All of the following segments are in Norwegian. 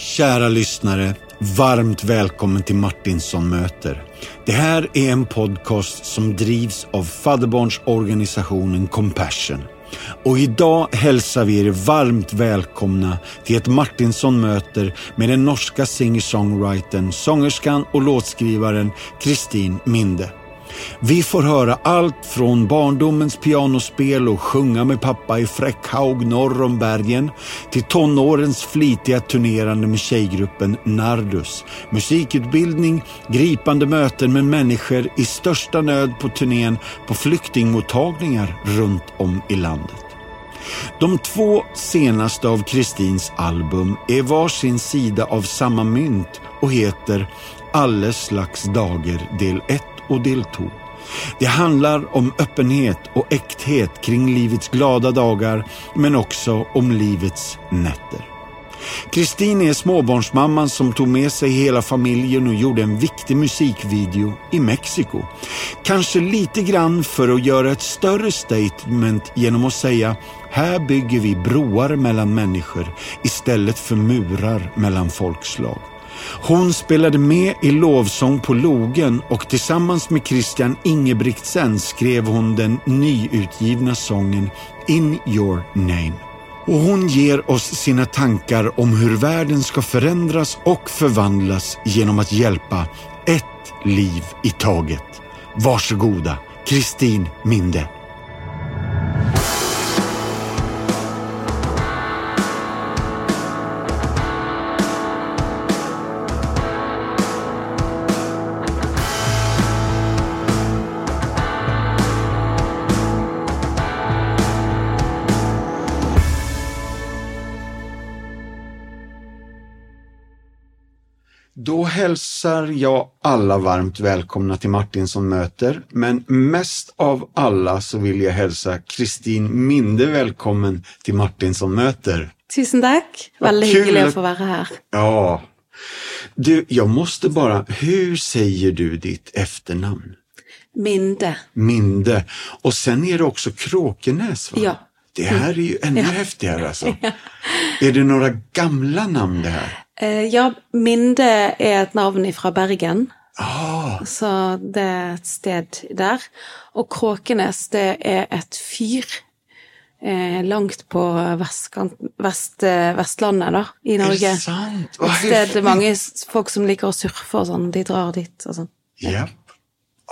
Kära lyssnare, varmt välkommen till Martinsson möter. Det här är en podcast som drivs av fadderbarnsorganisationen Compassion. Och idag hälsar vi er varmt välkomna till ett Martinsson möter med den norska singer-songwritern, sångerskan och låtskrivaren Kristin Minde. Vi får höra allt från barndomens pianospel och sjunga med pappa i Fräckhaug norr om bergen till tonårens flitiga turnerande med tjejgruppen Nardus. Musikutbildning, gripande möten med människor i största nöd på turnén på flyktingmottagningar runt om i landet. De två senaste av Kristins album är varsin sida av samma mynt och heter Alle slags dager del 1 och del 2. Det handlar om öppenhet och äkthet kring livets glada dagar men också om livets nätter. Kristin är småbarnsmamman som tog med sig hela familjen och gjorde en viktig musikvideo i Mexiko. Kanske lite grann för att göra ett större statement genom att säga här bygger vi broar mellan människor istället för murar mellan folkslag. Hon spelade med i lovsång på logen och tillsammans med Christian Ingebrigtsen skrev hon den nyutgivna sången In your name. Och hon ger oss sina tankar om hur världen ska förändras och förvandlas genom att hjälpa ett liv i taget. Varsågoda, Kristin Minde. Hälsar jag alla varmt välkomna till som möter, men mest av alla så vill jag hälsa Kristin Minde välkommen till som möter. Tusen takk. Veldig kul hyggelig at- å få være her. Ja, du, jag måste bara, hur säger du ditt efternamn? Minde. Minde. Och sen är det också Kråkenäs va? Ja. Det här är ju ännu häftigare alltså. Är det några gamla namn det här? Eh, ja, Minde er et navn fra Bergen, Ah, så det er et sted der. Og Kråkenes, det er et fyr eh, langt på vestkant, vest, eh, Vestlandet, da, i Norge. Er det sant? Et sted mange folk som liker å surfe og sånn, de drar dit og sånn. Ja.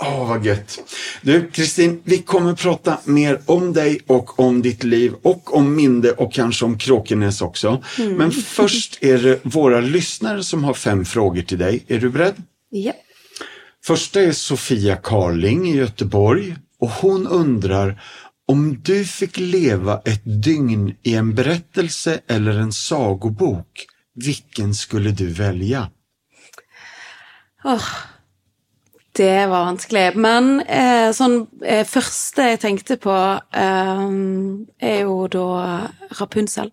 Åh, vad gött. Du, Kristin, vi kommer prata mer om dig och om ditt liv och om Minde och kanske om Kråkenäs också. Men först är det våra lyssnare som har fem frågor till dig. Är du beredd? Ja. Första är Sofia Karling i Göteborg och hon undrar om du fick leva ett dygn i en berättelse eller en sagobok, vilken skulle du välja? Åh, det var vanskelig. Men eh, sånn eh, første jeg tenkte på, eh, er jo da Rapunzel.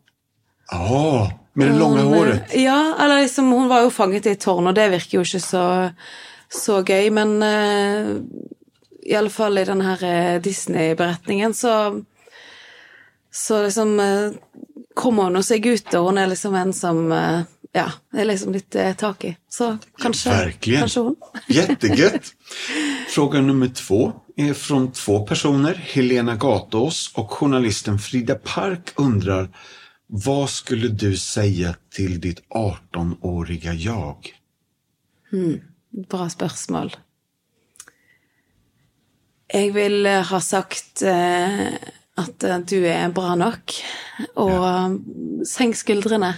Oh, med det lange Hun, håret. eh, Ja, eller liksom, hun var jo fanget i et tårn, og det virker jo ikke så, så gøy, men eh, i alle fall i denne her eh, Disney-beretningen, så så liksom eh, kommer hun seg ut, og hun er liksom en som eh, ja, det er liksom litt eh, tak i. Så kanskje, verkligen. kanskje hun. Jättegött! Fråga nummer två är från två personer. Helena Gatås och journalisten Frida Park undrar vad skulle du säga till ditt 18-åriga jag? Bra spørsmål. Jeg vil eh, ha sagt eh, at eh, du er bra nok, og ja. senk skuldrene.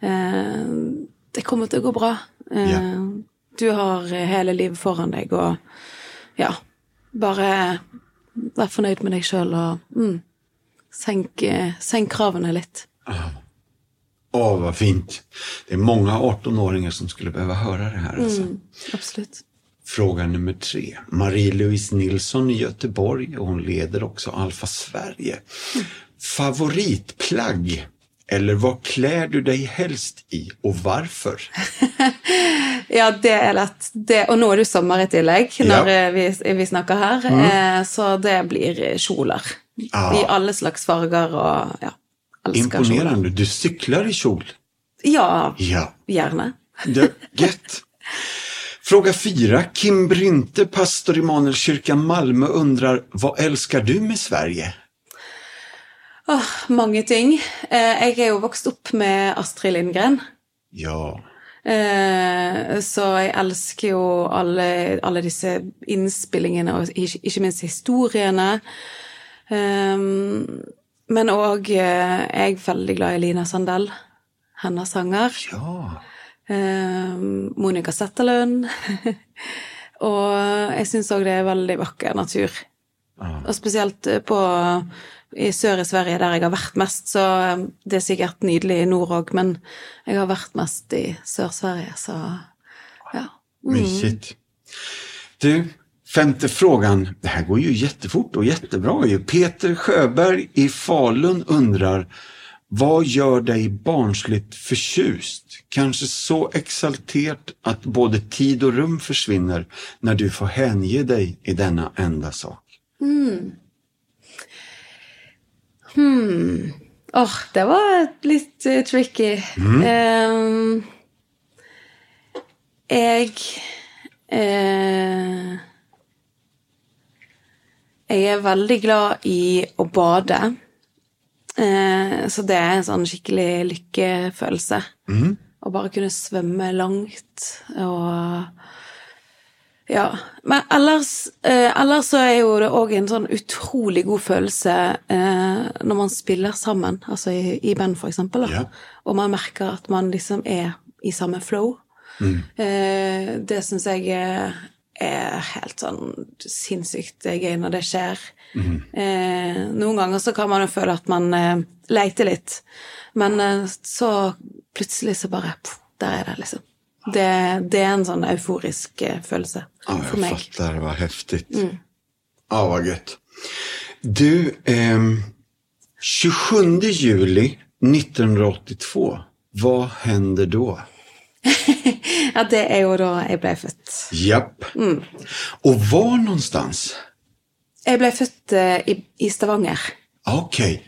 Eh, det kommer til å gå bra. Eh, Ja. Du har eh, hele livet foran deg, og ja, bare vær fornøyd med deg sjøl og mm, senk, senk kravene litt. Åh, vad fint! Det är många 18-åringar som skulle behöva höra det här. Alltså. Absolutt. Fråga nummer tre. Marie-Louise Nilsson i Göteborg och hon leder också Alfa Sverige. Favoritplagg? Eller hva kler du deg helst i og hvorfor? Ja, det er lett. Det, og nå er det jo sommer i tillegg, når Ja. eh, vi, vi snakker her. Eh, så det blir eh, kjoler. Ah. I alle slags farger og ja. Elsker kjoler. Du sykler i kjol. Ja, Ja. gjerne. Gött. Fråga 4. Kim Brynte, pastor i Immanuelskyrkan Malmö undrar, vad älskar du med Sverige? Åh, mange ting. Eh, jeg er jo vokst opp med Astrid Lindgren. Ja. Eh, så jeg elsker jo alle, alle disse innspillingene, og ikke, minst historiene. Um, men òg er jeg veldig glad i Lina Sandell. Hennes sanger. Ja. Um, Monica Zetterlund. og jeg syns òg det er veldig vakker natur. Og spesielt eh, på i sør i Sverige, der jeg har vært mest, så um, det er sikkert nydelig i nord òg, men jeg har vært mest i Sør-Sverige, så ja. Mysigt. Du, femte frågan. Det här går ju jättefort och jättebra ju. Peter Sjöberg i Falun undrar, vad gör dig barnsligt förtjust? Kanske så exalterat att både tid och rum försvinner när du får hänge dig i denna enda sak. Åh, det var litt uh, tricky. Um, jeg uh, Jeg er veldig glad i å bade. Uh, så det er en sånn skikkelig lykkefølelse. Å bare kunne svømme langt og ja. Men ellers, eh, ellers så er jo det òg en sånn utrolig god følelse eh, når man spiller sammen, altså i, i band, for eksempel, da. Ja. og man merker at man liksom er i samme flow. Eh, det syns jeg er, er helt sånn sinnssykt gøy når det skjer. Eh, noen ganger så kan man jo føle at man eh, leter litt, men eh, så plutselig så bare pff, Der er det, liksom. Det, det er en sånn euforisk eh, følelse for meg. jag mig. fattar. heftig. Mm. Ja, hva gött. Du, eh, 27 juli 1982. hva hender da? Ja, det er jo da jeg ble født. Japp. Og hvor någonstans? Jeg ble født eh, i, i Stavanger. Okej,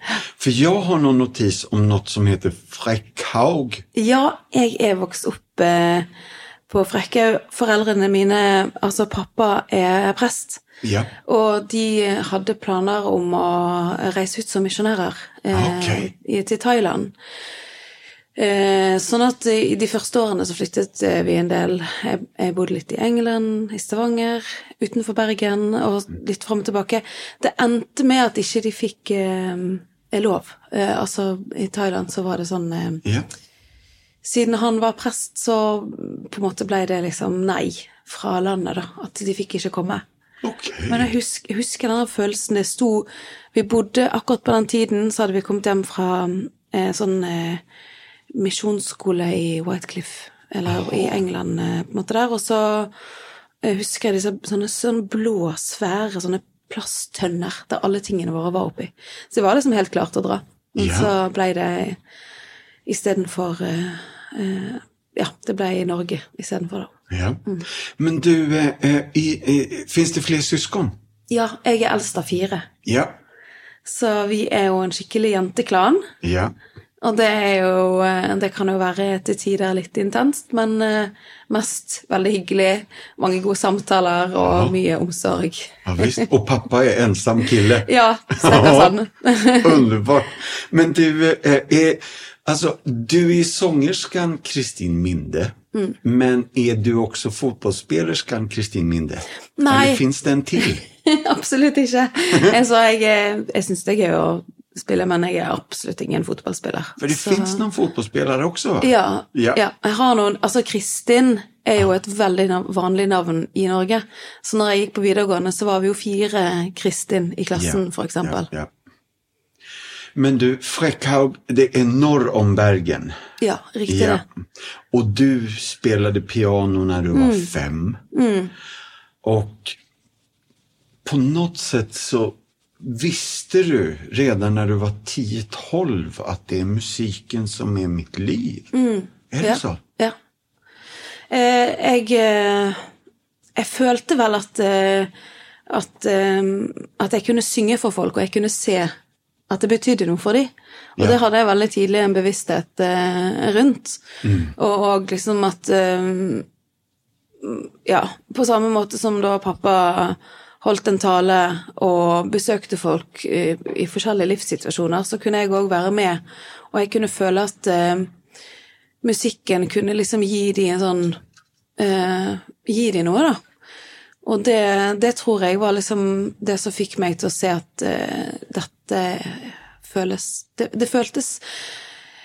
for jeg har noen notis om noe som heter Frekkhaug. Ja, jeg er vokst opp eh, på Frekkhaug. Foreldrene mine, altså pappa, er prest. Ja. Og de hadde planer om å reise ut som misjonærer eh, okay. til Thailand. Eh, sånn at i de første årene så flyttet eh, vi en del. Jeg, bodde litt i England, i Stavanger, utenfor Bergen, og litt fram og tilbake. Det endte med at ikke de fikk eh, lov. Eh, altså, i Thailand så var det sånn eh, Ja. siden han var prest, så på en måte ble det liksom nei fra landet, da. At de fikk ikke komme. Okay. Men jeg husker, jeg husker denne følelsen det sto Vi bodde akkurat på den tiden, så hadde vi kommet hjem fra eh, sånn eh, misjonsskole i Whitecliff, eller i England, eh, på en måte der, og så eh, husker jeg disse sånne, sånne blå, svære sånne plasttønner der alle tingene våre var oppi. Så det var liksom helt klart å dra. Men Ja. så ble det istedenfor uh, eh, Ja, det ble i Norge istedenfor, da. Ja. Men du, uh, eh, det flere syskon? Ja, jeg er eldst av fire. Ja. Så vi er jo en skikkelig jenteklan. Ja. Og det er jo eh, Det kan jo være til tider litt intenst, men eh, mest veldig hyggelig. Mange gode samtaler og mye omsorg. Ja, visst. Og pappa er ensam kille. Ja, stakkars han. Underbart. Men du, er är, alltså, du er sangersken Kristin Minde. Mm. Men er du også fotballspillersken Kristin Minde? Nei. Eller fins det en til? absolutt ikke. Så jeg, er- jeg syns det er gøy å spille, men jeg er absolutt ingen fotballspiller. For det fins noen fotballspillere også? va? Ja, Ja. ja. Jeg har noen Altså, Kristin er jo et veldig nav vanlig navn i Norge. Så når jeg gikk på videregående, så var vi jo fire Kristin i klassen, for eksempel. Ja, ja. Men du, Frekkhaug, det er norr om Bergen. Ja, riktig Ja. det. Og du spelade piano når du Mm. var fem. Og på noe sett så visste du redan när du var 10-12 att det är musiken som är mitt liv. Är det Mm. Ja. så? Ja. Eh, jeg eh, Jeg følte vel at eh, at, eh, at jeg kunne synge for folk, og jeg kunne se at det betydde noe for dem. Og Ja. det hadde jeg veldig tidlig en bevissthet rundt. Mm. Og, og liksom at eh, Ja, på samme måte som da pappa holdt en tale og besøkte folk i, i forskjellige livssituasjoner, så kunne jeg òg være med, og jeg kunne føle at uh, musikken kunne liksom gi de en sånn uh, Gi de noe, da. Og det, det tror jeg var liksom det som fikk meg til å se at uh, dette føles det, det føltes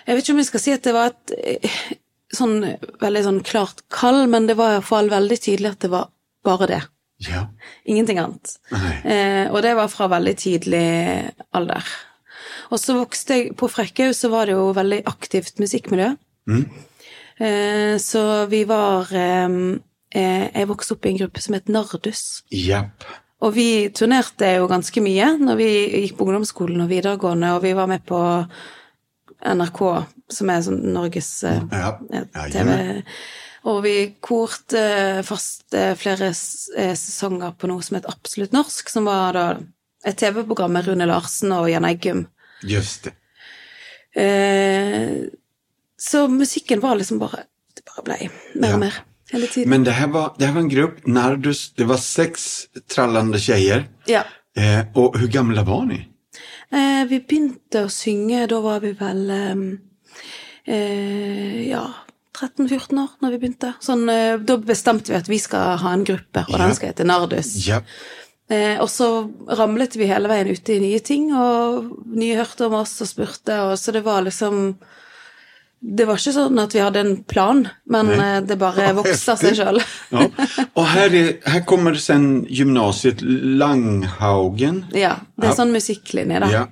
Jeg vet ikke om jeg skal si at det var et sånn veldig sånn klart kall, men det var iallfall veldig tydelig at det var bare det. Ja. Ingenting annet. Eh, og det var fra veldig tidlig alder. Og så vokste jeg På Frekkhaug så var det jo veldig aktivt musikkmiljø. Eh, så vi var eh, eh, Jeg vokste opp i en gruppe som het Nardus. Japp. Og vi turnerte jo ganske mye når vi gikk på ungdomsskolen og videregående, og vi var med på NRK, som er sånn Norges eh, Ja. eh, Ja, TV. Og vi korte fast flere eh, sesonger på noe som het Absolutt norsk, som var da et TV-program med Rune Larsen og Jan Eggum. Just det. Eh, så musikken var liksom bare Det bare blei mer Ja. og mer hele tiden. Men det her var, det her var en gruppe Nardus, det var seks trallende jenter. ja. Eh, og hvor gamle var ni? Eh, vi begynte å synge, da var vi vel eh, eh, ja, 13-14 år når vi begynte. Sånn, eh, da bestemte vi at vi skal ha en gruppe, og Ja. den skal hete Nardus. Ja. Eh, og så ramlet vi hele veien ute i nye ting, og nye hørte om oss og spurte, og så det var liksom Det var ikke sånn at vi hadde en plan, men Nej. eh, det bare vokste av seg sjøl. ja. Og her, er, her kommer sen gymnasiet Langhaugen. Ja, det er Ja. sånn musikklinje, da. Ja.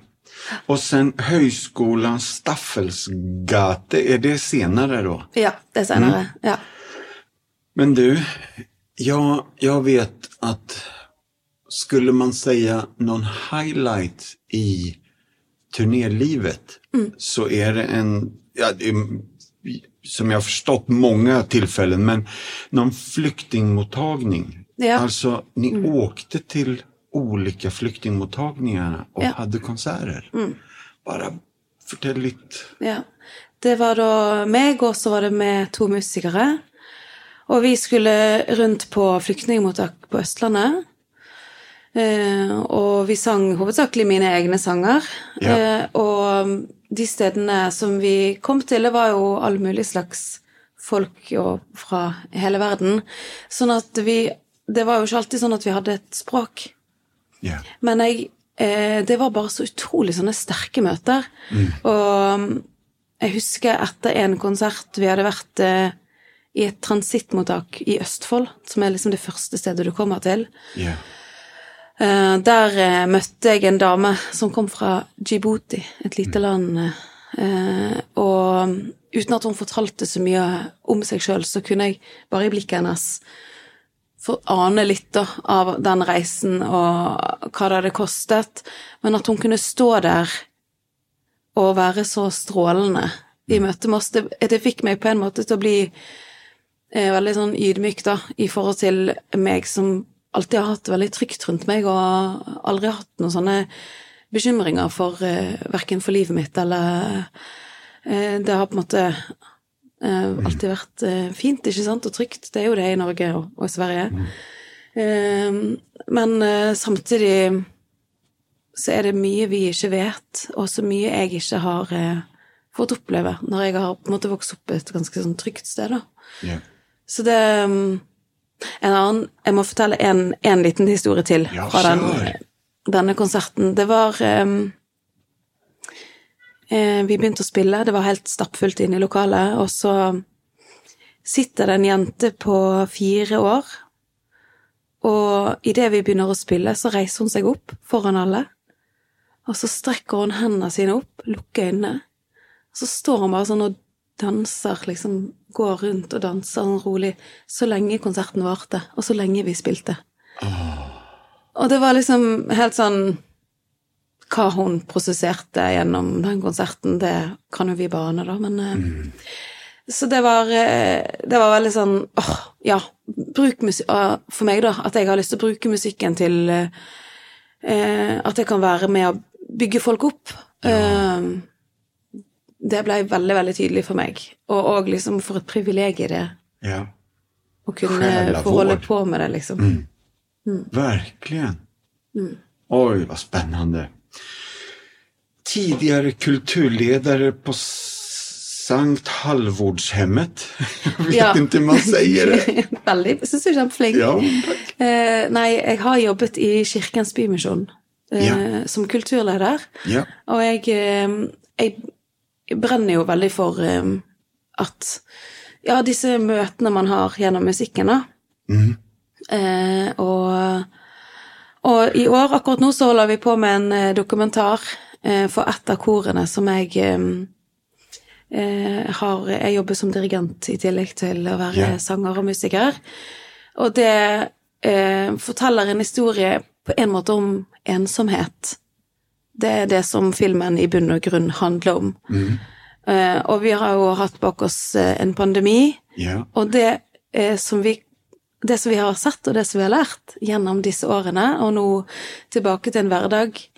Och sen högskolan Staffelsgate, är det senare då? Ja, det er senere. Ja. Men du, jag, jag vet att skulle man säga någon highlight i turnélivet så är det en, ja, det som jag har förstått många tillfällen, men någon flyktingmottagning. Ja. Alltså, ni åkte till olika flyktingmottagningar och Ja. hade konserter. Bara fortell litt. Ja. Det var da meg, og så var det med to musikere. Og vi skulle rundt på flyktningmottak på Østlandet. Eh, og vi sang hovedsakelig mine egne sanger. Ja. Eh, og de stedene som vi kom til, det var jo all mulig slags folk og fra hele verden. Sånn at vi Det var jo ikke alltid sånn at vi hadde et språk. Ja. Men jeg, eh, det var bare så utrolig sånne sterke møter. Og mm, jeg husker etter en konsert vi hadde vært eh, i et transittmottak i Østfold, som er liksom det første stedet du kommer til. Yeah. Eh, der eh, møtte jeg en dame som kom fra Djibouti, et lite land. Eh, og uten at hun fortalte så mye om seg sjøl, så kunne jeg bare i blikket hennes ane litt da, av den reisen og hva det hadde kostet. Men at hun kunne stå der og være så strålende i møte med oss, det, det fikk meg på en måte til å bli eh, veldig sånn ydmyk, da, i forhold til meg som alltid har hatt det veldig trygt rundt meg, og aldri hatt noen sånne bekymringer for eh, verken for livet mitt eller eh, Det har på en måte eh, alltid vært uh, fint, ikke sant, og trygt. Det er jo det i Norge og, og Sverige. Uh, men samtidig så er det mye vi ikke vet, og så mye jeg ikke har fått oppleve når jeg har på en måte vokst opp et ganske sånn trygt sted, da. Yeah. Så det um, En annen Jeg må fortelle en, en liten historie til Ja, fra den, denne konserten. Det var um, Vi begynte å spille, det var helt stappfullt inne i lokalet, og så sitter det en jente på fire år, og idet vi begynner å spille, så reiser hun seg opp foran alle, og så strekker hun hendene sine opp, lukker øynene, og så står hun bare sånn og danser, liksom går rundt og danser sånn rolig, så lenge konserten varte, og så lenge vi spilte. Og det var liksom helt sånn Hva hun prosesserte gjennom den konserten, det kan jo vi bare ane, da, men mm. Så det var, eh, det var veldig sånn åh, ja, bruk musikk For meg, da, at jeg har lyst til å bruke musikken til eh, At jeg kan være med å bygge folk opp. Eh, det ble veldig, veldig tydelig for meg. Og òg liksom for et privilegium det Ja. å kunne få holde på med det, liksom. Verkligen. Oj, vad spännande. Tidigare kulturledare på Sankt Halvordshemmet. Jeg vet Ja. ikke om man sier det. veldig. Jeg syns du er kjempeflink. Ja, tack. Eh, nei, jeg har jobbet i Kirkens Bymisjon uh, Ja. som kulturleder. Ja. Og jeg, eh, jeg brenner jo veldig for eh, at Ja, disse møtene man har gjennom musikken, da. Eh, og, og i år, akkurat nå, så holder vi på med en eh, dokumentar eh, for ett av korene som jeg eh, eh, har Jeg jobber som dirigent i tillegg til å være yeah. sanger og musiker. Og det eh, forteller en historie på en måte om ensomhet. Det er det som filmen i bunn og grunn handler om. Eh, og vi har jo hatt bak oss eh, en pandemi, yeah. og det eh, som vi det som vi har sett, og det som vi har lært gjennom disse årene, og nå tilbake til en hverdag, er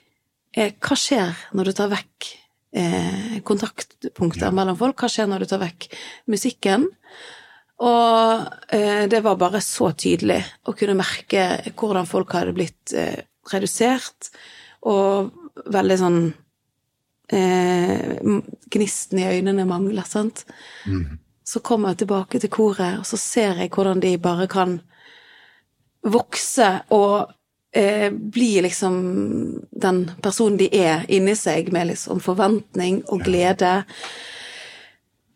hva skjer når du tar vekk eh, kontaktpunkter mellom folk? Hva skjer når du tar vekk musikken? Og eh, det var bare så tydelig å kunne merke hvordan folk hadde blitt eh, redusert, og veldig sånn eh, Gnisten i øynene mangler, sant? Så kommer jeg tilbake til koret, og så ser jeg hvordan de bare kan vokse og eh, bli liksom den personen de er inni seg, med liksom forventning og glede.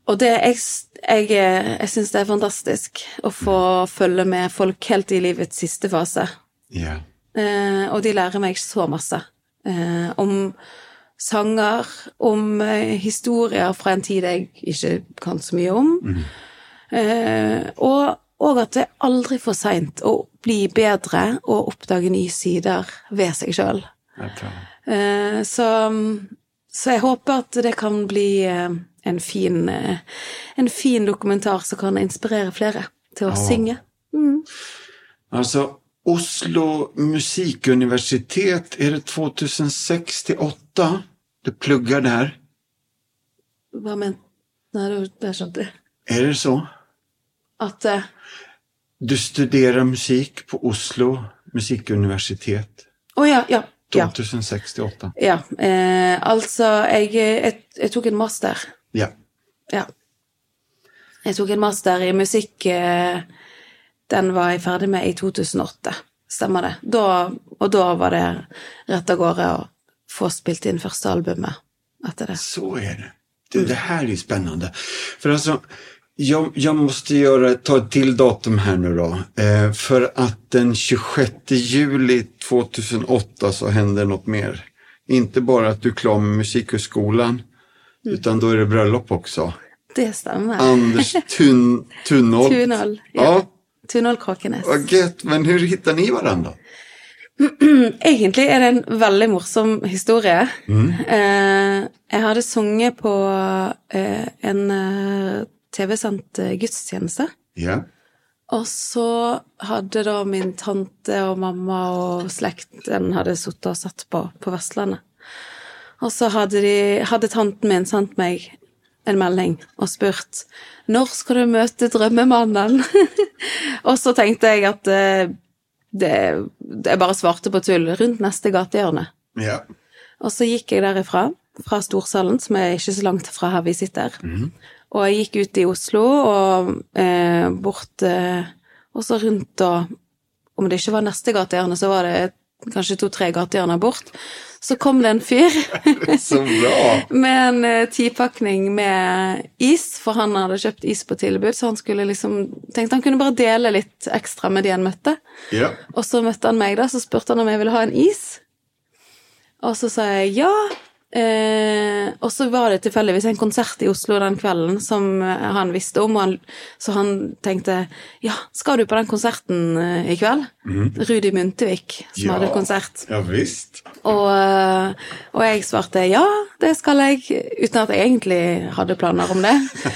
Og det Jeg, jeg, jeg syns det er fantastisk å få følge med folk helt i livets siste fase. Ja. Eh, og de lærer meg så masse. Eh, om sanger, om eh, historier fra en tid jeg ikke kan så mye om. Eh, og, og at det er aldri for seint å bli bedre og oppdage nye sider ved seg sjøl. Eh, så, så jeg håper at det kan bli eh, en fin, eh, en fin dokumentar som kan inspirere flere til å Ja. synge. Altså, Oslo musikuniversitet, er det 2006 till 8? Du plugger der? Hva ment... Nei, det, det skjønte jeg. Er det så? At uh, Du studerer musikk på Oslo musikkuniversitet. Å ja, ja. Ja. 2068. ja. Eh, altså, jeg, jeg, jeg tok en master. Ja. Ja. Jeg tok en master i musikk. Eh, den var jeg ferdig med i 2008. Stemmer det. Da, og da var det rett av gårde å få spilt inn første albumet etter det. Så er det. Det, det er är spennende. For alltså, jag, jag måste göra, ta ett till datum här nu då. Eh, för att den 26 juli 2008 så händer något mer. Inte bara att du är klar med Musikhögskolan, utan då är det bröllop också. Det stämmer. Anders Tun, Tunholt. Tunhold. Ja. Ja. Tunhold Kråkenes. Vad gött, men hur hittar ni varandra? Egentlig er det en veldig morsom historie. Eh, jeg hadde sunget på eh, en eh, TV-sendt eh, gudstjeneste. Ja. Og så hadde da min tante og mamma og slekten hadde sittet og sett på på Vestlandet. Og så hadde, de, hadde tanten min sendt meg en melding og spurt når skal du møte drømmemannen? og så tenkte jeg at eh, det, jeg bare svarte på tull rundt neste gatehjørne. Ja. Og så gikk jeg derifra, fra Storsalen, som er ikke så langt fra her vi sitter. Og jeg gikk ut i Oslo og eh, bort eh, Og så rundt og Om det ikke var neste gatehjørne, så var det kanskje to-tre gatehjørner bort. Så kom det en fyr med en eh, tipakning med is, for han hadde kjøpt is på tilbud, så han skulle liksom tenkte han kunne bare dele litt ekstra med de han møtte. Ja. Og så møtte han meg, da, så spurte han om jeg ville ha en is. Og så sa jeg ja. Eh, og så var det tilfeldigvis en konsert i Oslo den kvelden som eh, han visste om, han, så han tenkte ja, skal du på den konserten eh, i kveld? Rudi Muntevik som Ja. hadde konsert. Ja, visst. Og, eh, og jeg svarte ja, det skal jeg, uten at jeg egentlig hadde planer om det.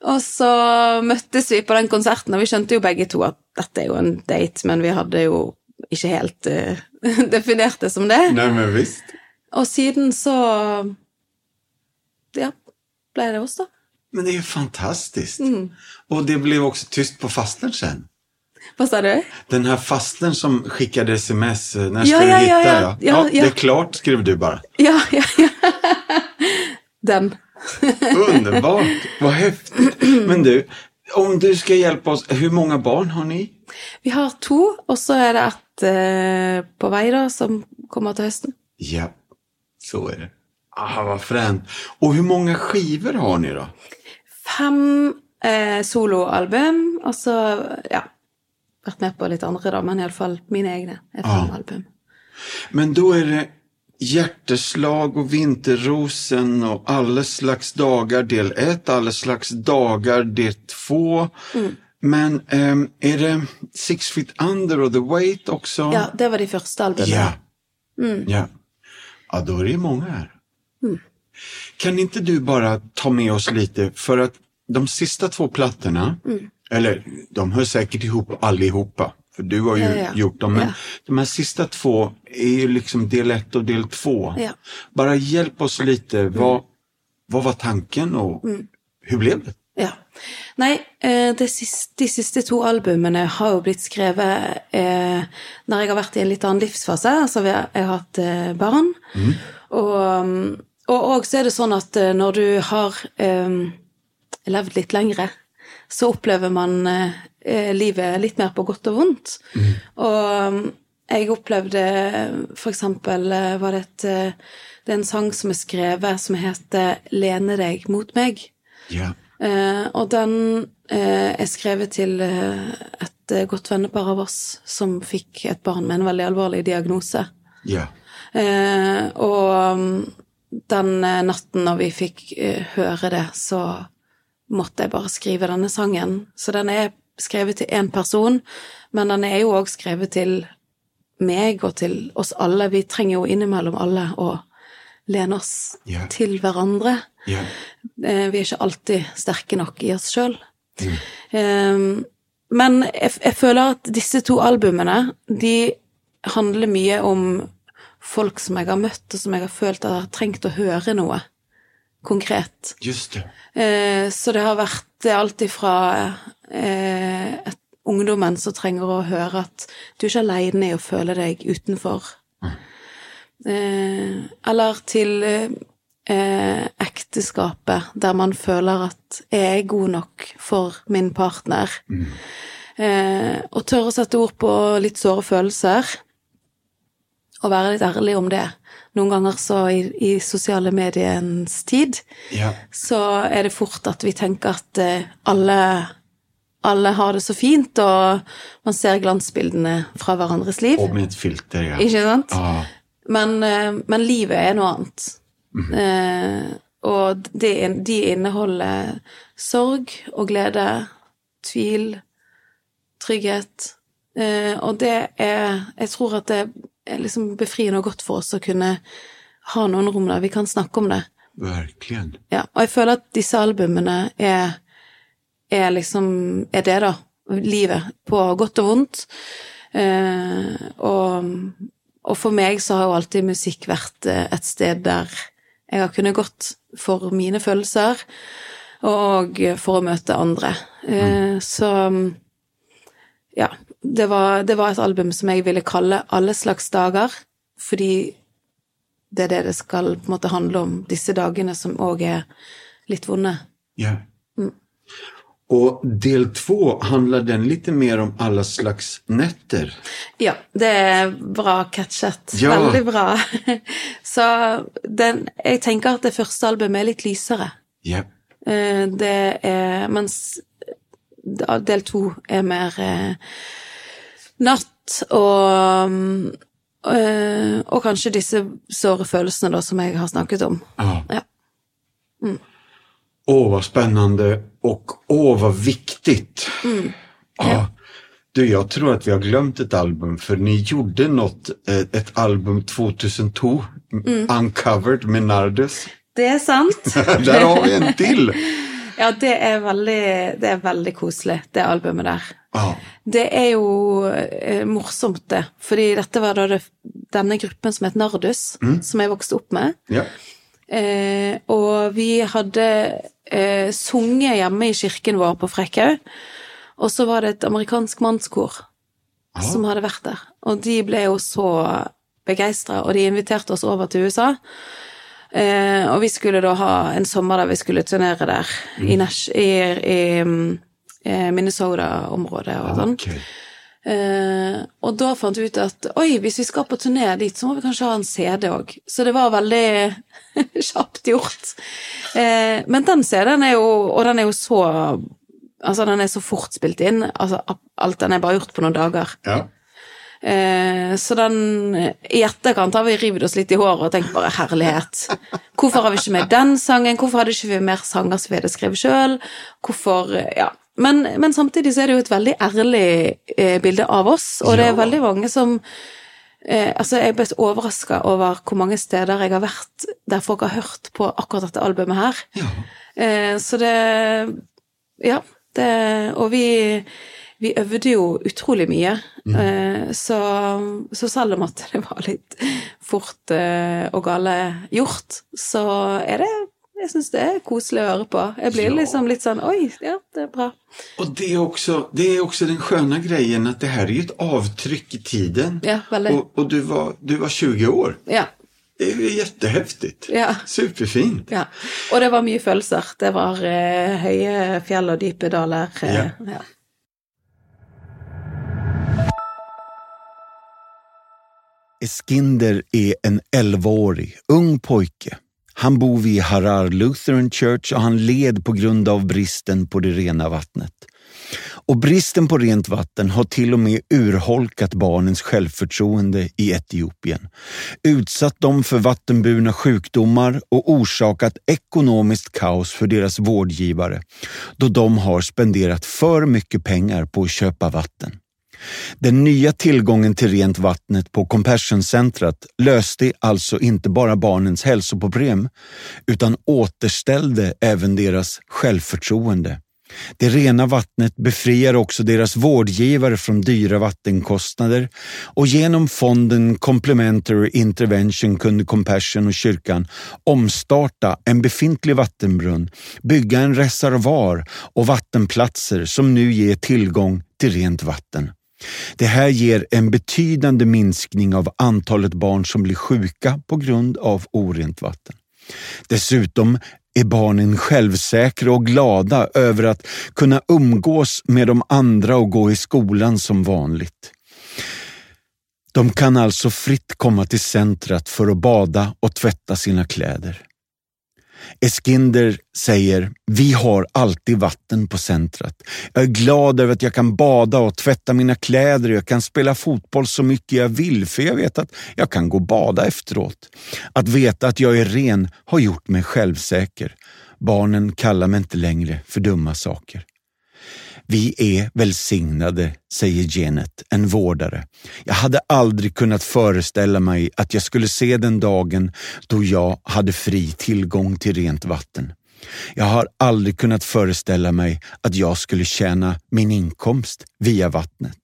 Og så møttes vi på den konserten, og vi skjønte jo begge to at dette er jo en date, men vi hadde jo ikke helt uh, definert det som det. Nei, men visst. Og siden så Ja, ble det oss, da. Men det er jo fantastisk. Mm. Og det jo også tyst på fasten sen. Hva sa du? Den her fasten som skickade sms, når ja, ska Ja, du ja, hitta? ja, ja. Ja, Ja, det er är klart, skrev du bara. Ja, ja, ja. Den. Underbart, vad häftigt. Men du, om du skal hjelpe oss, hvor mange barn har ni? Vi har to, og så er det ett eh, på vei, da, som kommer til høsten. Ja, så är det. Ah, vad fränt. Och hur många skivor har ni då? Fem eh, soloalbum, og så, ja Vært med på litt andre, da, men iallfall mine egne er fem Ja. album. Men då är det Hjärteslag och Vinterrosen och Alla slags dagar del 1, Alla slags dagar del 2. Men um, är det Six Feet Under och The Weight också? Ja, det var de første albumene. Ja. ja. Ja, då är det många här. Kan inte du bara ta med oss lite, för att de sista två plattorna, eller de hör säkert ihop allihopa, för du har ju Ja, ja. gjort dem, men Ja. de här sista två är ju liksom del ett och del två. Bara hjälp oss lite, vad, vad var tanken och hur blev det? Ja. Nei, de siste, de siste to albumene har jo blitt skrevet eh, når jeg har vært i en litt annen livsfase. Altså jeg har hatt eh, barn. Og, mm, og, og så er det sånn at eh, når du har eh, levd litt lengre, så opplever man eh, eh, livet litt mer på godt og vondt. Og mm, jeg opplevde for eksempel eh, var det et eh, Det er en sang som er skrevet som heter 'Lene deg mot meg'. Ja. Eh, og den eh, er skrevet til eh, et godt vennepar av oss som fikk et barn med en veldig alvorlig diagnose. Ja. Eh, og mm, den natten når vi fikk høre det, så måtte jeg bare skrive denne sangen. Så den er skrevet til én person, men den er jo òg skrevet til meg og til oss alle. Vi trenger jo innimellom alle å lene oss yeah. til hverandre. Yeah. Eh, Vi er ikke alltid sterke nok i oss sjøl. Men jeg, jeg føler at disse to albumene, de handler mye om folk som jeg har møtt, og som jeg har følt at jeg har trengt å høre noe konkret. Just det. Eh, Så det har vært alt ifra eh, et ungdommen som trenger å høre at du er ikke aleine i å føle deg utenfor. Eh, Eller til eh, ekteskapet, der man føler at jeg er god nok for min partner. Eh, og tørre å sette ord på litt såre følelser, og være litt ærlig om det. Noen ganger så i, i sosiale mediens tid Ja. så er det fort at vi tenker at eh, alle, alle har det så fint, og man ser glansbildene fra hverandres liv. Og med et filter, ja. Ikke sant? Ja. Men, eh, men livet er noe annet. Eh, og de, de inneholder sorg og glede, tvil, trygghet. Eh, og det er Jeg tror at det er liksom befriende og godt for oss å kunne ha noen rom der vi kan snakke om det. Verkligen. Ja, og jeg føler at disse albumene er, er liksom Er det, da. Livet. På godt og vondt. Eh, og, og for meg så har jo alltid musikk vært eh, et sted der jeg har kunnet gått for mine følelser, og for å møte andre. Mm. Så ja. Det var, det var et album som jeg ville kalle Alle slags dager, fordi det er det det skal på en måte handle om, disse dagene som òg er litt vonde. Ja. Och del två, handlar den lite mer om alla slags nätter? Ja, det er bra catchet. Ja. Veldig bra. Så den, jeg tenker at det første albumet er litt lysere. Ja. Eh, Det er Mens del to er mer eh, natt og mm, eh, Og kanskje disse såre følelsene, da, som jeg har snakket om. ja. Ja. Åh, vad spännande och åh, vad viktigt. Ah, Du, jag tror att vi har glömt ett album, för ni gjorde något, eh, ett album 2002, Uncovered med Nardes. Det er sant. Där har vi en till. Ja, det er veldig, det er veldig koselig, det albumet der. Ah. Det er jo eh, morsomt, det. Fordi dette var da det denne gruppen som het Nardus, som jeg vokste opp med. Ja. Eh, og vi hadde eh, sunget hjemme i kirken vår på Frekkhaug. Og så var det et amerikansk mannskor som hadde vært der. Og de ble jo så begeistra, og de inviterte oss over til USA. Eh, og vi skulle da ha en sommer der vi skulle turnere der, i, Nash, i, i mm, eh, Minnesota-området og sånn. Ok. Eh, og da fant vi ut at oi, hvis vi skal på turné dit, så må vi kanskje ha en CD òg. Så det var veldig kjapt gjort. Eh, men den CD-en er jo Og den er jo så Altså, den er så fort spilt inn. Altså, alt den er bare gjort på noen dager. Ja. Eh, så den I etterkant har vi revet oss litt i håret og tenkt bare herlighet. Hvorfor har vi ikke med den sangen? Hvorfor hadde ikke vi mer sanger som vi hadde skrevet sjøl? Hvorfor Ja. Men, men samtidig så er det jo et veldig ærlig eh, bilde av oss, og det er veldig mange som eh, Altså, jeg ble overraska over hvor mange steder jeg har vært der folk har hørt på akkurat dette albumet her. Ja. Eh, så det Ja. Det, og vi, vi øvde jo utrolig mye. Eh, så, så selv om at det var litt fort eh, og gale gjort, så er det Jeg syns det er koselig å høre på. Jeg blir Ja. liksom litt sånn Oi, ja, det er bra. Og det er også, det er også den skjønne grejen at det her er jo et avtrykk i tiden. Ja, veldig. Og, og du, var, du var 20 år. Ja. Det er jo jättehäftigt. Ja. Superfint. ja. Og det var mye følelser. Det var eh, høye fjell og dype daler. Eh, Ja. ja. Eskinder er en 11-årig, ung pojke. Han bor vid Harar Lutheran Church och han led på grund av bristen på det rena vattnet. Och bristen på rent vatten har till och med urholkat barnens självförtroende i Etiopien, utsatt dem för vattenburna sjukdomar och orsakat ekonomiskt kaos för deras vårdgivare då de har spenderat för mycket pengar på att köpa vatten. Den nya tillgången till rent vattnet på Compassion-centret löste alltså inte bara barnens hälsoproblem utan återställde även deras självförtroende. Det rena vattnet befriar också deras vårdgivare från dyra vattenkostnader och genom fonden Complementary Intervention kunde Compassion och kyrkan omstarta en befintlig vattenbrunn, bygga en reservoar och vattenplatser som nu ger tillgång till rent vatten. Det här ger en betydande minskning av antalet barn som blir sjuka på grund av orent vatten. Dessutom är barnen självsäkra och glada över att kunna umgås med de andra och gå i skolan som vanligt. De kan alltså fritt komma till centret för att bada och tvätta sina kläder. Eskinder säger, vi har alltid vatten på centret. Jag är glad över att jag kan bada och tvätta mina kläder och jag kan spela fotboll så mycket jag vill för jag vet att jag kan gå och bada efteråt. Att veta att jag är ren har gjort mig självsäker. Barnen kallar mig inte längre för dumma saker. Vi är välsignade, säger Janet, en vårdare. Jag hade aldrig kunnat föreställa mig att jag skulle se den dagen då jag hade fri tillgång till rent vatten. Jag har aldrig kunnat föreställa mig att jag skulle tjäna min inkomst via vattnet.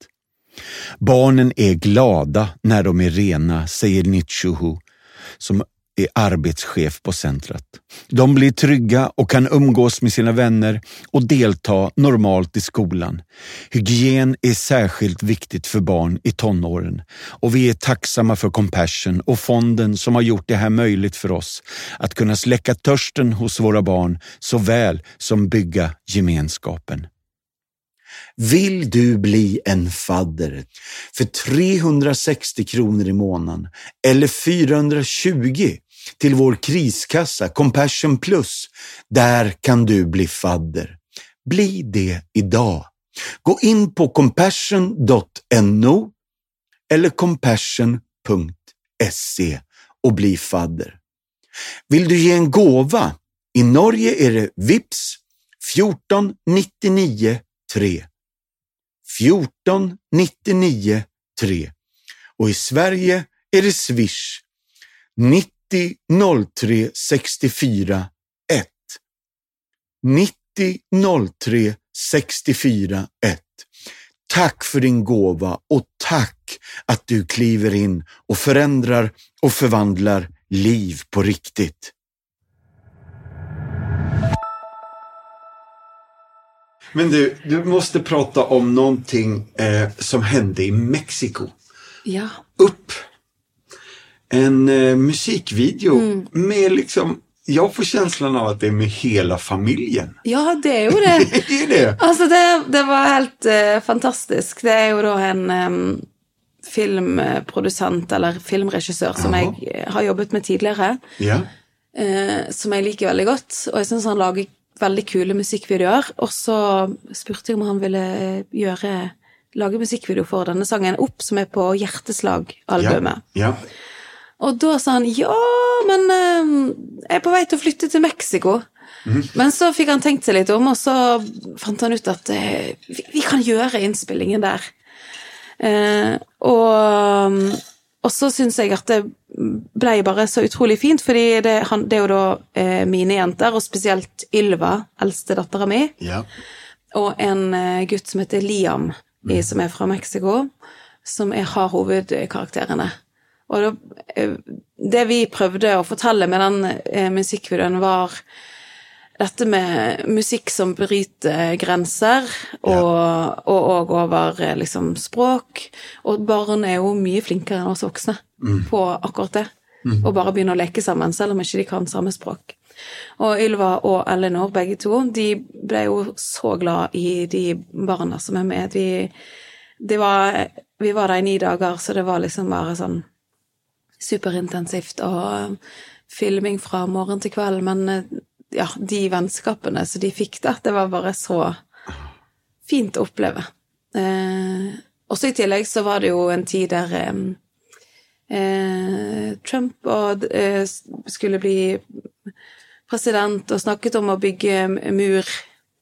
Barnen är glada när de är rena, säger Nitshuhu, som är arbetschef på centret. De blir trygga och kan umgås med sina vänner och delta normalt i skolan. Hygien är särskilt viktigt för barn i tonåren och vi är tacksamma för Compassion och fonden som har gjort det här möjligt för oss att kunna släcka törsten hos våra barn såväl som bygga gemenskapen. Vill du bli en fadder för 360 kronor i månaden eller 420 till vår kriskassa Compassion Plus? Där kan du bli fadder. Bli det idag. Gå in på compassion.no eller compassion.se och bli fadder. Vill du ge en gåva? I Norge är det VIPS 14 99 3. 14 99 3. Och i Sverige är det Swish 90 03 64 1. 90 03 64 1. Tack för din gåva och tack att du kliver in och förändrar och förvandlar liv på riktigt. Men du, du måste prata om någonting eh, som hände i Mexiko. Ja. Upp! En eh, musikvideo med liksom, jag får känslan av at det er med hele familien. Ja, det er jo det. det er det. Altså, det, det var helt uh, fantastisk. Det er jo da en um, filmprodusent, eller filmregissør, som Aha. jeg eh, har jobbet med tidligere, Ja. uh, som jeg liker veldig godt. Og jeg syns han lager veldig kule musikkvideoer. Og så spurte jeg om han ville gjøre lage musikkvideo for denne sangen Opp, som er på Hjerteslag-albumet. Ja. Og da sa han ja, men eh, jeg er på vei til å flytte til Mexico. Men så fikk han tenkt seg litt om, og så fant han ut at eh, vi, vi kan gjøre innspillingen der. Eh, og, og så syns jeg at det ble bare så utrolig fint, fordi det, han, det er jo da eh, mine jenter, og spesielt Ylva, eldste dattera mi, Ja. og en eh, gutt som heter Liam, i, som er fra Mexico, som er, har hovedkarakterene. Og eh, det vi prøvde å fortelle med den eh, musikkvideoen, var dette med musikk som bryter grenser, og og over eh, liksom språk. Og barn er jo mye flinkere enn oss voksne på akkurat det. Og bare begynne å leke sammen, selv om ikke de kan samme språk. Og Ylva og Ellinor, begge to, de ble jo så glad i de barna som er med. De, de var, vi var der i ni dager, så det var liksom bare sånn superintensivt og eh, filming fra morgen til kveld, men eh, ja, de vennskapene som de fikk der, det var bare så fint å oppleve. Eh, også i tillegg så var det jo en tid der eh, eh, Trump og, eh, skulle bli president og snakket om å bygge mur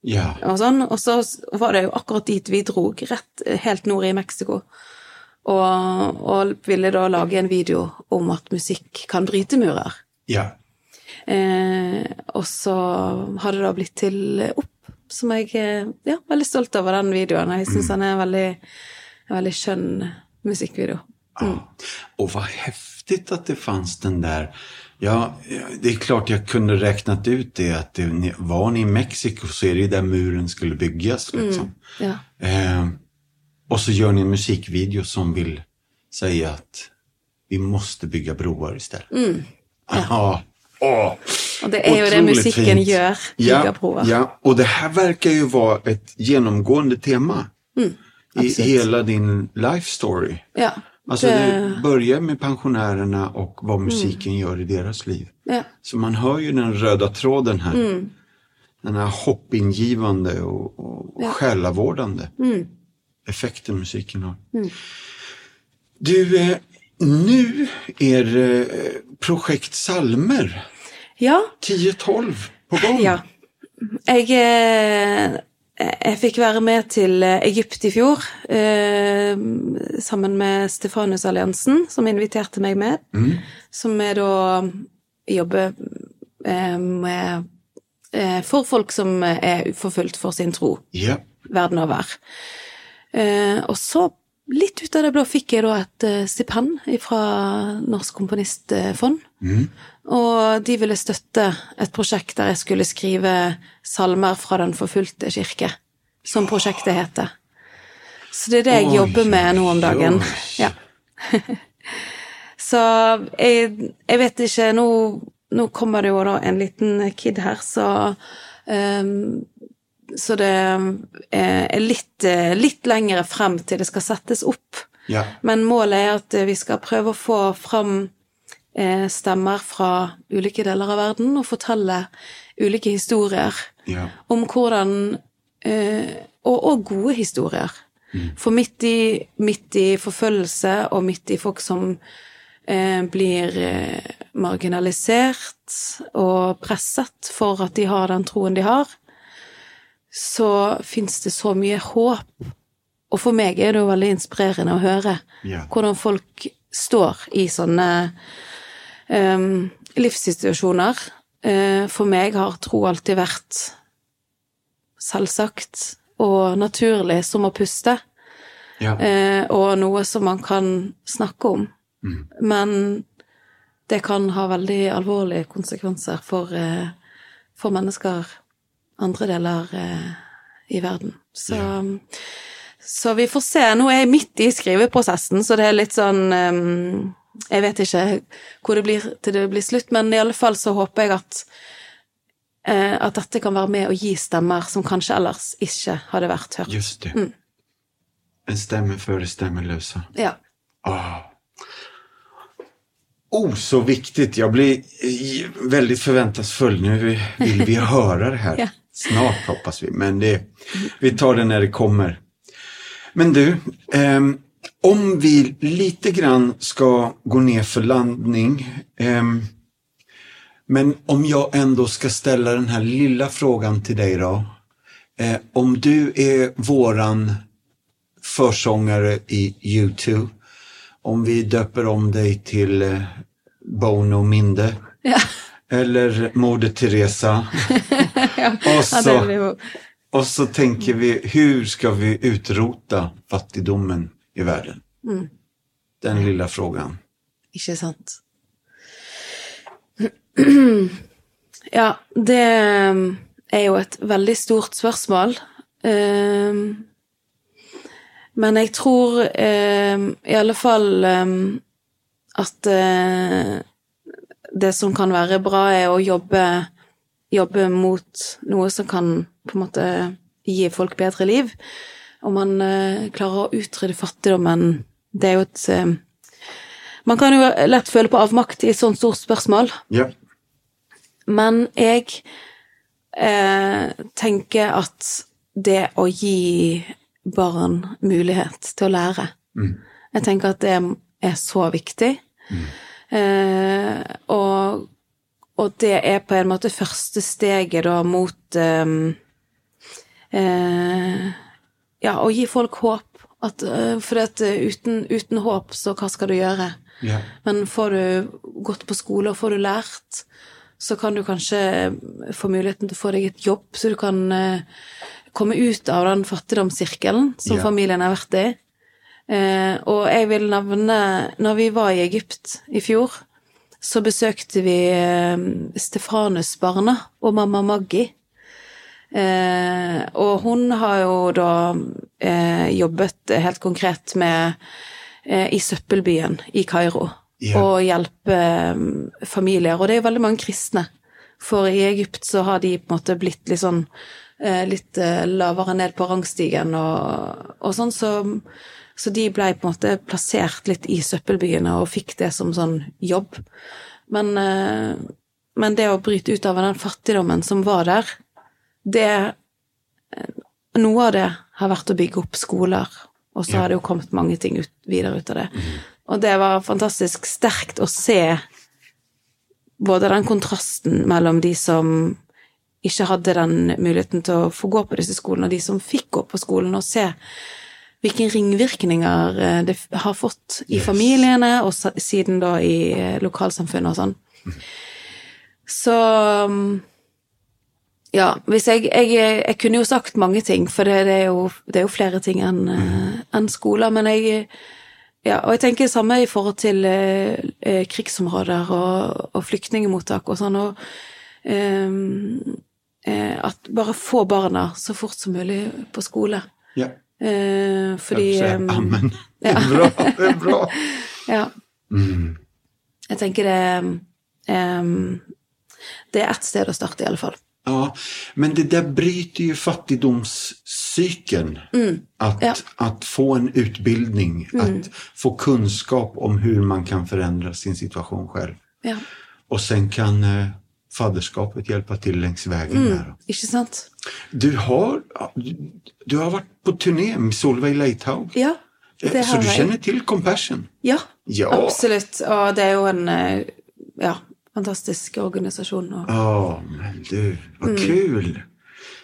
Ja. og sånn, og så var det jo akkurat dit vi drog, rett eh, helt nord i Mexico. Og, og ville da lage en video om at musikk kan bryte murer. Ja. Eh, og så har det da blitt til Opp, som jeg er ja, veldig stolt over den videoen. Jeg syns den er en veldig, en veldig skjønn musikkvideo. Mm. Ah, og hva heftig at det fanns den der Ja, det er klart jeg kunne regnet ut det at det, var ni i Mexiko så er det jo der muren skulle bygges, Liksom. Ja. Eh, och så gör ni en musikvideo som vill säga att vi måste bygga broar istället. Aha. Åh. Og det er jo det musikken fint. gjør. Ja, Bygger broer. ja, och det här verkar ju vara ett genomgående tema Mm, i hela din life story. Ja, Alltså det- det börjar med pensionärerna och vad musiken gör i deras liv. ja. Så man hör ju den röda tråden här. Mm. Den här hoppingivande och, och Ja. själavårdande Mm. Effekten musiken har. Du, eh, nu är det projekt Salmer ja 10-12 på gång. Ja. Jeg, eh, jeg fikk være med til eh, Egypt i fjor, eh, sammen med Stefanus Alliansen, som inviterte meg med. Som er da jobber eh, med eh, For folk som er forfulgt for sin tro yeah. verden over. Eh, og så, litt ut av det blå, fikk jeg da et eh, stipend fra Norsk Komponistfond. Og de ville støtte et prosjekt der jeg skulle skrive salmer fra Den forfulgte kirke, som prosjektet heter. Så det er det jeg Oi, jobber med nå om dagen. Ja. Så jeg, jeg vet ikke Nå, nå kommer det jo da en liten kid her, så ehm, Så det eh, er litt, eh, litt lengre frem til det skal settes opp. Ja. Men målet er at eh, vi skal prøve å få fram stemmer fra ulike deler av verden og fortelle ulike historier Ja. om hvordan og, og gode historier. For midt i, midt i forfølgelse og midt i folk som eh, blir marginalisert og presset for at de har den troen de har, så fins det så mye håp. Og for meg er det jo veldig inspirerende å høre Ja. hvordan folk står i sånne um, livssituasjoner. Uh, for meg har tro alltid vært selvsagt og naturlig som å puste. Ja. Uh, og noe som man kan snakke om. Mm. Men det kan ha veldig alvorlige konsekvenser for, uh, for mennesker andre deler eh, i verden. Så, så vi får se. Nå er jeg midt i skriveprosessen, så det er litt sånn eh, Jeg vet ikke hvor det blir til det blir slutt, men i alle fall så håper jeg at eh, at dette kan være med å gi stemmer som kanskje ellers ikke hadde vært hørt. Just det. Mm. En stemme før stemmeløse. Ja. Ah. Oh, så viktig! Jeg blir veldig forventningsfull. Nå vil vi høre det her. Ja. Snart hoppas vi, men det, vi tar det när det kommer. Men du, eh, om vi lite grann ska gå ner för landning. Eh, men om jag ändå ska ställa den här lilla frågan till dig då. Eh, om du är våran försångare i U2. Om vi döper om dig till eh, Bono Minde. Ja. Eller Moder Teresa. och, så, och så tänker vi, hur ska vi utrota fattigdomen i världen? Den lilla frågan. Ikke sant? Ja, det er jo et veldig stort spørsmål. Ehm, Men jeg tror ehm, i alle fall ehm, at eh, det som kan være bra, er å jobbe, jobbe mot noe som kan på en måte gi folk bedre liv. Om man eh, klarer å utrydde fattigdommen, det er jo et eh, Man kan jo lett føle på avmakt i et sånt stort spørsmål, Ja. men jeg eh, tenker at det å gi barn mulighet til å lære Jeg tenker at det er så viktig. Eh, og, og det er på en måte første steget da mot um, uh, Ja, å gi folk håp. At, uh, for at eh, uten, uten håp, så hva skal du gjøre? Yeah. Men får du gått på skole og får du lært, så kan du kanskje få muligheten til å få deg et jobb, så du kan uh, komme ut av den fattigdomssirkelen som yeah. familien har vært i. Og jeg vil nevne Når vi var i Egypt i fjor, så besøkte vi eh, Stefanusbarna og mamma Maggi. Eh, og hun har jo da eh, jobbet helt konkret med i søppelbyen i Kairo. Ja. Og hjelpe familier. Og det er jo veldig mange kristne. For i Egypt så har de på en måte blitt litt sånn litt lavere ned på rangstigen og, og sånn, så, så de ble på en måte plassert litt i søppelbyene og fikk det som sånn jobb. Men, eh, men det å bryte ut av den fattigdommen som var der, det eh, Noe av det har vært å bygge opp skoler, og så har det jo kommet mange ting ut, videre ut av det. Og det var fantastisk sterkt å se både den kontrasten mellom de som ikke hadde den muligheten til å få gå på disse skolene, og de som fikk gå på skolen, og se hvilke ringvirkninger eh, det har fått i Yes. familiene, og siden da i eh, lokalsamfunnet og sånn. Så mm, ja, hvis jeg, jeg Jeg kunne jo sagt mange ting, for det, det, er, jo, det er jo flere ting enn eh, enn skoler, men jeg ja, og jeg tenker det samme i forhold til eh, eh, krigsområder og, og flyktningemottak og sånn, og ehm, eh, at bare få barna så fort som mulig på skole. Ja. Eh, fordi amen. Det er bra. Det er bra. Ja. Mm. Jeg tenker det ehm, Det er ett sted å starte, i alle fall. Ja, men det där bryter ju fattigdomscykeln. Att, Ja. at få en utbildning, att få kunskap om hur man kan förändra sin situation själv. Ja. Och sen kan eh, fadderskapet hjelper til längs vägen där. Ikke sant? Du har, du, har vært på turné med Solveig Leithaug. Ja, det har jeg. Så du kjenner til Compassion? Ja, Ja. absolutt. Og det er jo en eh, ja, fantastisk organisasjon. Å, men du, vad kul!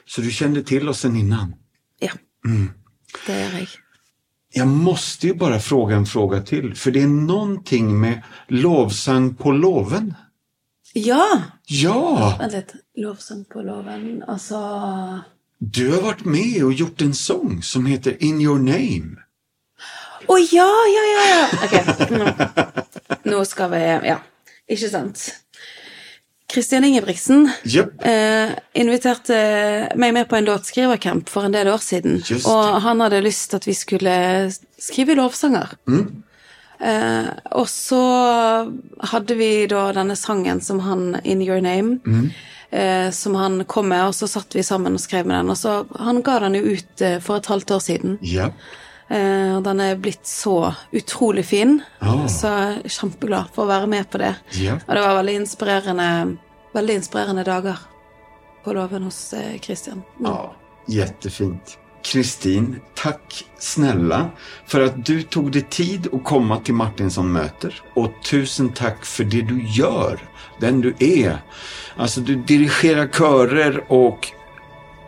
Så du kjenner til oss sen innan? ja, det gjør jeg. Jag måste ju bara fråga en fråga till, för det är någonting med lovsang på loven. Ja! Ja, Vent litt. Lovsang på loven. Altså du har vært med og gjort en sång som heter In your name. Å ja, ja, ja, ja! Ok, nå, nå skal vi Ja, ikke sant. Kristian Ingebrigtsen yep. eh, inviterte meg med på en låtskrivercamp for en del år siden. Just og han hadde lyst til at vi skulle skrive lovsanger. Eh, og så hadde vi da denne sangen som han In Your Name, eh, som han kom med, og så satt vi sammen og skrev med den. Og så Han ga den jo ut eh, for et halvt år siden. Jepp. Eh, og den er blitt så utrolig fin, Oh. så jeg er kjempeglad for å være med på det. Ja. Og det var veldig inspirerende, veldig inspirerende dager på låven hos eh, Christian. Mm. Ja, jättefint. Kristin, tack snälla för att du tog dig tid att komma till Martinsson möter. Och tusen tack för det du gör, den du är. Alltså du dirigerar körer och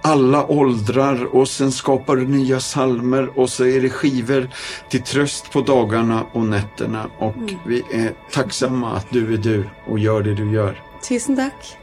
alla åldrar och sen skapar du nya salmer och så är det skivor till tröst på dagarna och nätterna och vi är tacksamma att du är du och gör det du gör. Tusen takk.